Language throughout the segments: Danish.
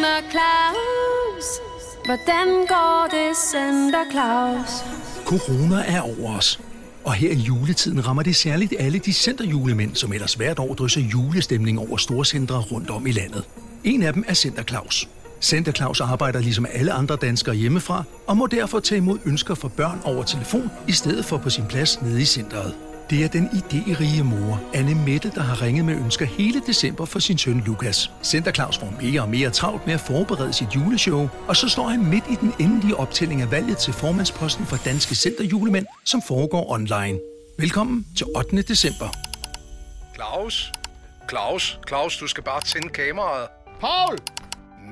Santa Claus? Hvordan går det, Santa Claus? Corona er over os. Og her i juletiden rammer det særligt alle de centerjulemænd, som ellers hvert år drysser julestemning over storcentre rundt om i landet. En af dem er Center Claus. Center Claus arbejder ligesom alle andre danskere hjemmefra, og må derfor tage imod ønsker fra børn over telefon, i stedet for på sin plads nede i centret. Det er den idérige mor, Anne Mette, der har ringet med ønsker hele december for sin søn Lukas. Center Claus får mere og mere travlt med at forberede sit juleshow, og så står han midt i den endelige optælling af valget til formandsposten for Danske Centerjulemænd, som foregår online. Velkommen til 8. december. Claus? Claus? Claus, du skal bare tænde kameraet. Paul!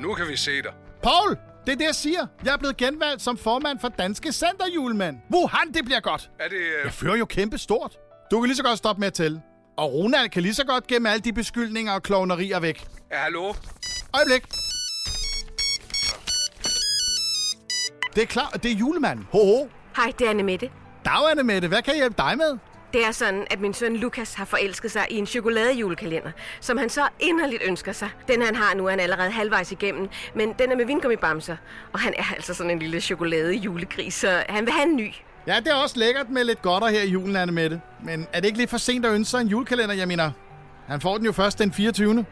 Nu kan vi se dig. Paul! Det er det, jeg siger. Jeg er blevet genvalgt som formand for Danske Centerjulemænd. Wuhan, det bliver godt. Er det... Øh... Jeg fører jo kæmpe stort. Du kan lige så godt stoppe med at tælle. Og Ronald kan lige så godt gemme alle de beskyldninger og klovnerier væk. Ja, hallo? Øjeblik. Det er klart, det er julemanden. Ho, ho. Hej, det er Anne Mette. Dag, Anne Mette. Hvad kan jeg hjælpe dig med? Det er sådan, at min søn Lukas har forelsket sig i en chokoladejulekalender, som han så inderligt ønsker sig. Den han har nu er han allerede halvvejs igennem, men den er med vingummibamser. Og han er altså sådan en lille chokoladejulegris, så han vil have en ny. Ja, det er også lækkert med lidt godter her i julen, Anne Mette. Men er det ikke lidt for sent at ønske sig en julekalender? Jeg mener, han får den jo først den 24.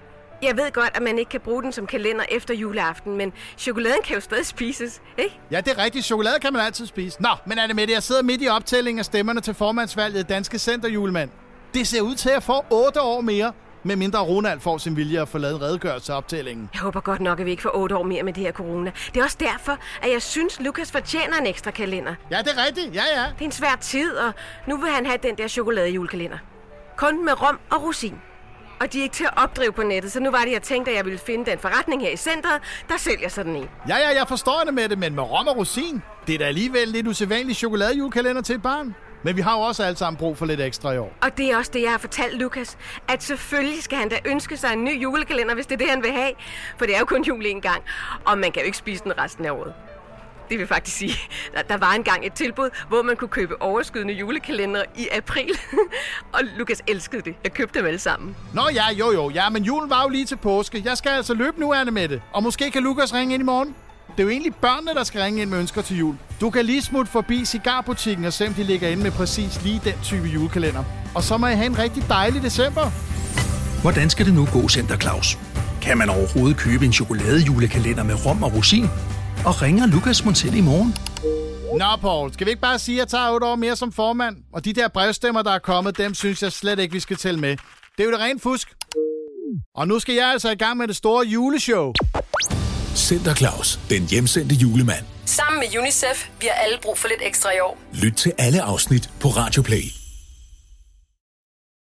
Jeg ved godt, at man ikke kan bruge den som kalender efter juleaften, men chokoladen kan jo stadig spises, ikke? Ja, det er rigtigt. Chokolade kan man altid spise. Nå, men er det med det? Jeg sidder midt i optællingen af stemmerne til formandsvalget Danske Center Julemand. Det ser ud til at få 8 år mere, med mindre Ronald får sin vilje at få lavet en redegørelse af optællingen. Jeg håber godt nok, at vi ikke får 8 år mere med det her corona. Det er også derfor, at jeg synes, Lukas fortjener en ekstra kalender. Ja, det er rigtigt. Ja, ja. Det er en svær tid, og nu vil han have den der chokoladejulekalender. Kun med rom og rosin. Og de er ikke til at opdrive på nettet, så nu var det, jeg tænkte, at jeg ville finde den forretning her i centret, der sælger sådan en. Ja, ja, jeg forstår det med det, men med rom og rosin, det er da alligevel lidt usædvanlig chokoladejulekalender til et barn. Men vi har jo også alle sammen brug for lidt ekstra i år. Og det er også det, jeg har fortalt Lukas. At selvfølgelig skal han da ønske sig en ny julekalender, hvis det er det, han vil have. For det er jo kun jul en gang, og man kan jo ikke spise den resten af året. Det vil faktisk sige, at der var engang et tilbud, hvor man kunne købe overskydende julekalender i april. og Lukas elskede det. Jeg købte dem alle sammen. Nå ja, jo jo, ja, men julen var jo lige til påske. Jeg skal altså løbe nu, Anne med det. Og måske kan Lukas ringe ind i morgen. Det er jo egentlig børnene, der skal ringe ind med ønsker til jul. Du kan lige smutte forbi cigarbutikken og se, om de ligger inde med præcis lige den type julekalender. Og så må I have en rigtig dejlig december. Hvordan skal det nu gå, Center Claus? Kan man overhovedet købe en chokoladejulekalender med rom og rosin? Og ringer Lukas Montel i morgen? Nå, Paul, skal vi ikke bare sige, at jeg tager 8 år mere som formand? Og de der brevstemmer, der er kommet, dem synes jeg slet ikke, vi skal tælle med. Det er jo det rent fusk. Og nu skal jeg altså i gang med det store juleshow. Center Claus, den hjemsendte julemand. Sammen med UNICEF, vi har alle brug for lidt ekstra i år. Lyt til alle afsnit på Radio Play.